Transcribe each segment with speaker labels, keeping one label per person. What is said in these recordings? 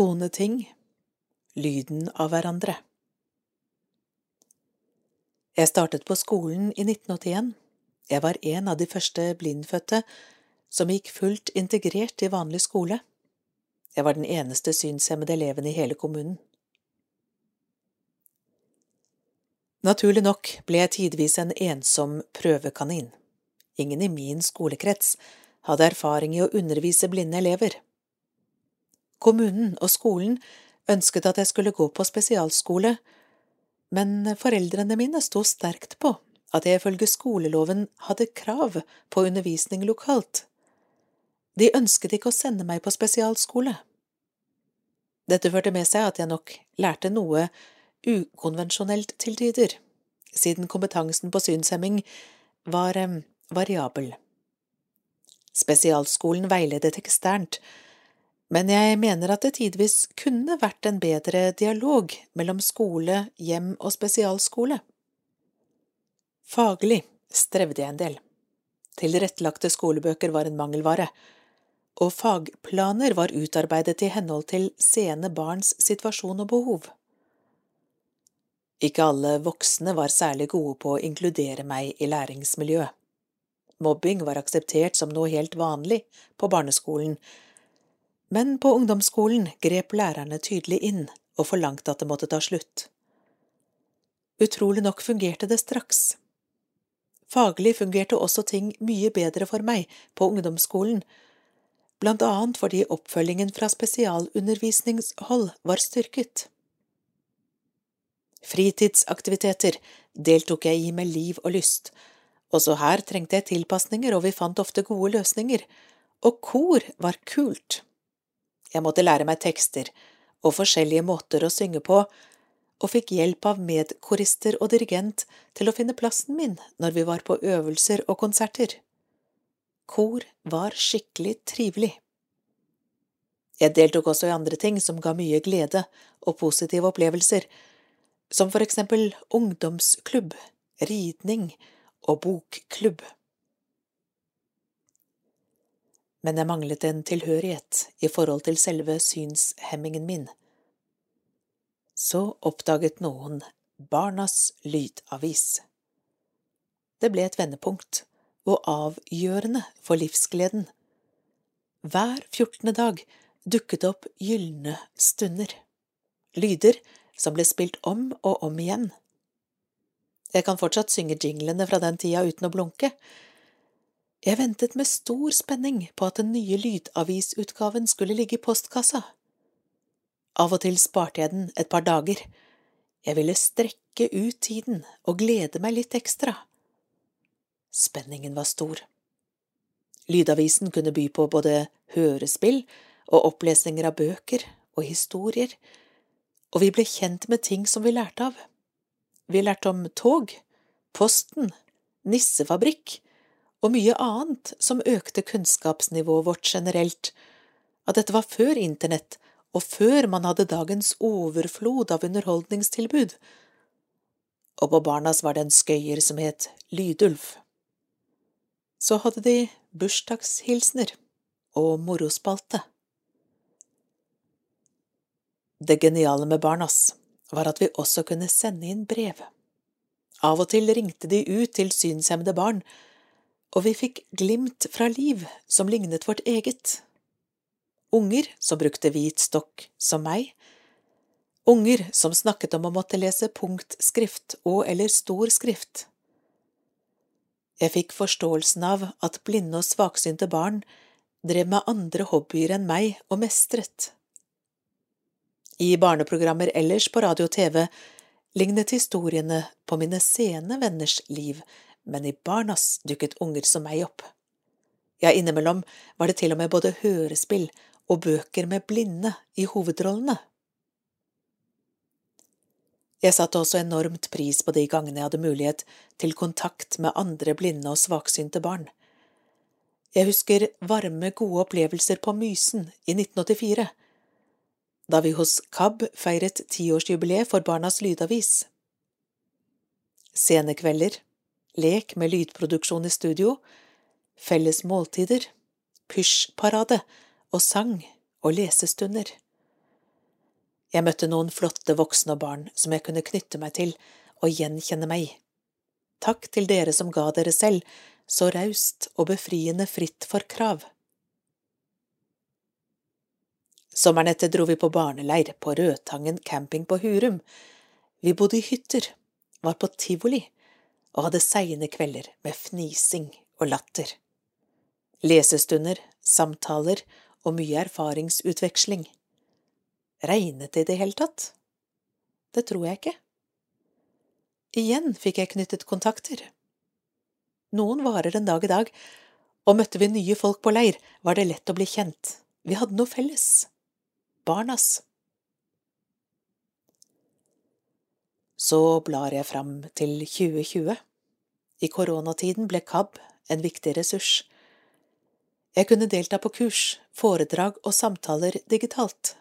Speaker 1: Toneting Lyden av hverandre Jeg startet på skolen i 1981. Jeg var en av de første blindfødte som gikk fullt integrert i vanlig skole. Jeg var den eneste synshemmede eleven i hele kommunen. Naturlig nok ble jeg tidvis en ensom prøvekanin. Ingen i min skolekrets hadde erfaring i å undervise blinde elever. Kommunen og skolen ønsket at jeg skulle gå på spesialskole, men foreldrene mine sto sterkt på at jeg ifølge skoleloven hadde krav på undervisning lokalt. De ønsket ikke å sende meg på spesialskole. Dette førte med seg at jeg nok lærte noe ukonvensjonelt til tider, siden kompetansen på synshemming var eh, variabel. Spesialskolen veiledet eksternt, men jeg mener at det tidvis kunne vært en bedre dialog mellom skole, hjem og spesialskole. Faglig strevde jeg en del. Tilrettelagte skolebøker var en mangelvare, og fagplaner var utarbeidet i henhold til sene barns situasjon og behov. Ikke alle voksne var særlig gode på å inkludere meg i læringsmiljøet. Mobbing var akseptert som noe helt vanlig på barneskolen, men på ungdomsskolen grep lærerne tydelig inn og forlangte at det måtte ta slutt. Utrolig nok fungerte det straks. Faglig fungerte også ting mye bedre for meg på ungdomsskolen, blant annet fordi oppfølgingen fra spesialundervisningshold var styrket. Fritidsaktiviteter deltok jeg i med liv og lyst. Også her trengte jeg tilpasninger, og vi fant ofte gode løsninger. Og kor var kult. Jeg måtte lære meg tekster og forskjellige måter å synge på, og fikk hjelp av medkorister og dirigent til å finne plassen min når vi var på øvelser og konserter. Kor var skikkelig trivelig. Jeg deltok også i andre ting som ga mye glede og positive opplevelser, som for eksempel ungdomsklubb, ridning og bokklubb. Men jeg manglet en tilhørighet i forhold til selve synshemmingen min. Så oppdaget noen Barnas Lydavis. Det ble et vendepunkt og avgjørende for livsgleden. Hver fjortende dag dukket opp gylne stunder, lyder som ble spilt om og om igjen. Jeg kan fortsatt synge jinglene fra den tida uten å blunke. Jeg ventet med stor spenning på at den nye lydavisutgaven skulle ligge i postkassa. Av og til sparte jeg den et par dager. Jeg ville strekke ut tiden og glede meg litt ekstra. Spenningen var stor. Lydavisen kunne by på både hørespill og opplesninger av bøker og historier, og vi ble kjent med ting som vi lærte av. Vi lærte om tog, Posten, nissefabrikk og mye annet som økte kunnskapsnivået vårt generelt, at dette var før internett og før man hadde dagens overflod av underholdningstilbud. Og på Barnas var det en skøyer som het Lydulf. Så hadde de bursdagshilsener og morospalte. Det geniale med Barnas var at vi også kunne sende inn brev. Av og til ringte de ut til synshemmede barn, og vi fikk glimt fra liv som lignet vårt eget. Unger som brukte hvit stokk, som meg. Unger som snakket om å måtte lese punktskrift og eller stor skrift. Jeg fikk forståelsen av at blinde og svaksynte barn drev med andre hobbyer enn meg og mestret. I barneprogrammer ellers på radio og TV lignet historiene på mine sene venners liv, men i Barnas dukket unger som meg opp. Ja, innimellom var det til og med både hørespill og bøker med blinde i hovedrollene. Jeg satte også enormt pris på de gangene jeg hadde mulighet til kontakt med andre blinde og svaksynte barn. Jeg husker varme, gode opplevelser på Mysen i 1984, da vi hos KAB feiret tiårsjubileet for Barnas Lydavis. Scenekvelder, lek med lydproduksjon i studio, felles måltider, pysjparade og sang og lesestunder. Jeg møtte noen flotte voksne og barn som jeg kunne knytte meg til og gjenkjenne meg i. Takk til dere som ga dere selv, så raust og befriende fritt for krav. Sommeren etter dro vi på barneleir på Rødtangen camping på Hurum. Vi bodde i hytter, var på tivoli og hadde seine kvelder med fnising og latter. Lesestunder, samtaler og mye erfaringsutveksling. Regnet det i det hele tatt? Det tror jeg ikke. Igjen fikk jeg knyttet kontakter. Noen varer en dag i dag, og møtte vi nye folk på leir, var det lett å bli kjent. Vi hadde noe felles. Barnas. Så blar jeg fram til 2020. I koronatiden ble KAB en viktig ressurs. Jeg kunne delta på kurs, foredrag og samtaler digitalt.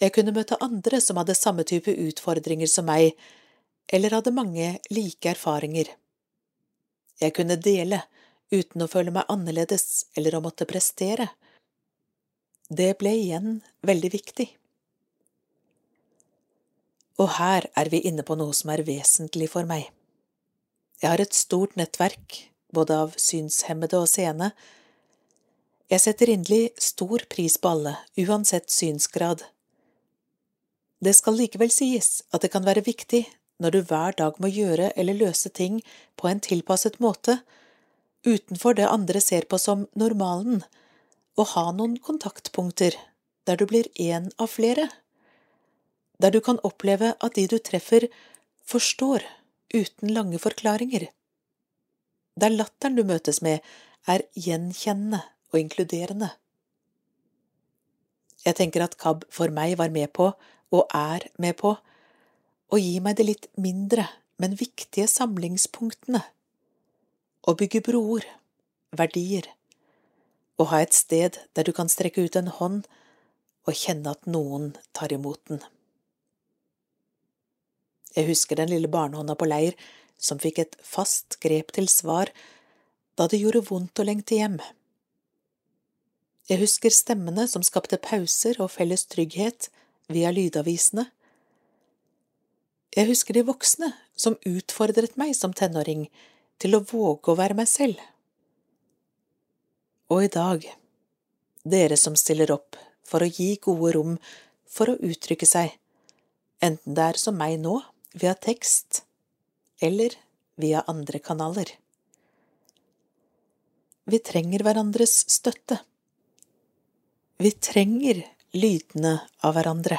Speaker 1: Jeg kunne møte andre som hadde samme type utfordringer som meg, eller hadde mange like erfaringer. Jeg kunne dele uten å føle meg annerledes eller å måtte prestere. Det ble igjen veldig viktig. Og her er vi inne på noe som er vesentlig for meg. Jeg har et stort nettverk, både av synshemmede og seende, jeg setter inderlig stor pris på alle, uansett synsgrad. Det skal likevel sies at det kan være viktig når du hver dag må gjøre eller løse ting på en tilpasset måte, utenfor det andre ser på som normalen, å ha noen kontaktpunkter der du blir én av flere, der du kan oppleve at de du treffer, forstår uten lange forklaringer, der latteren du møtes med, er gjenkjennende og inkluderende. Jeg tenker at KAB for meg var med på, og er med på, å gi meg det litt mindre, men viktige samlingspunktene. Å bygge broer, verdier, å ha et sted der du kan strekke ut en hånd og kjenne at noen tar imot den. Jeg husker den lille barnehånda på leir som fikk et fast grep til svar da det gjorde vondt å lengte hjem. Jeg husker stemmene som skapte pauser og felles trygghet via lydavisene. Jeg husker de voksne som utfordret meg som tenåring til å våge å være meg selv. Og i dag, dere som stiller opp for å gi gode rom for å uttrykke seg, enten det er som meg nå, via tekst, eller via andre kanaler. Vi trenger hverandres støtte. Vi trenger lydene av hverandre.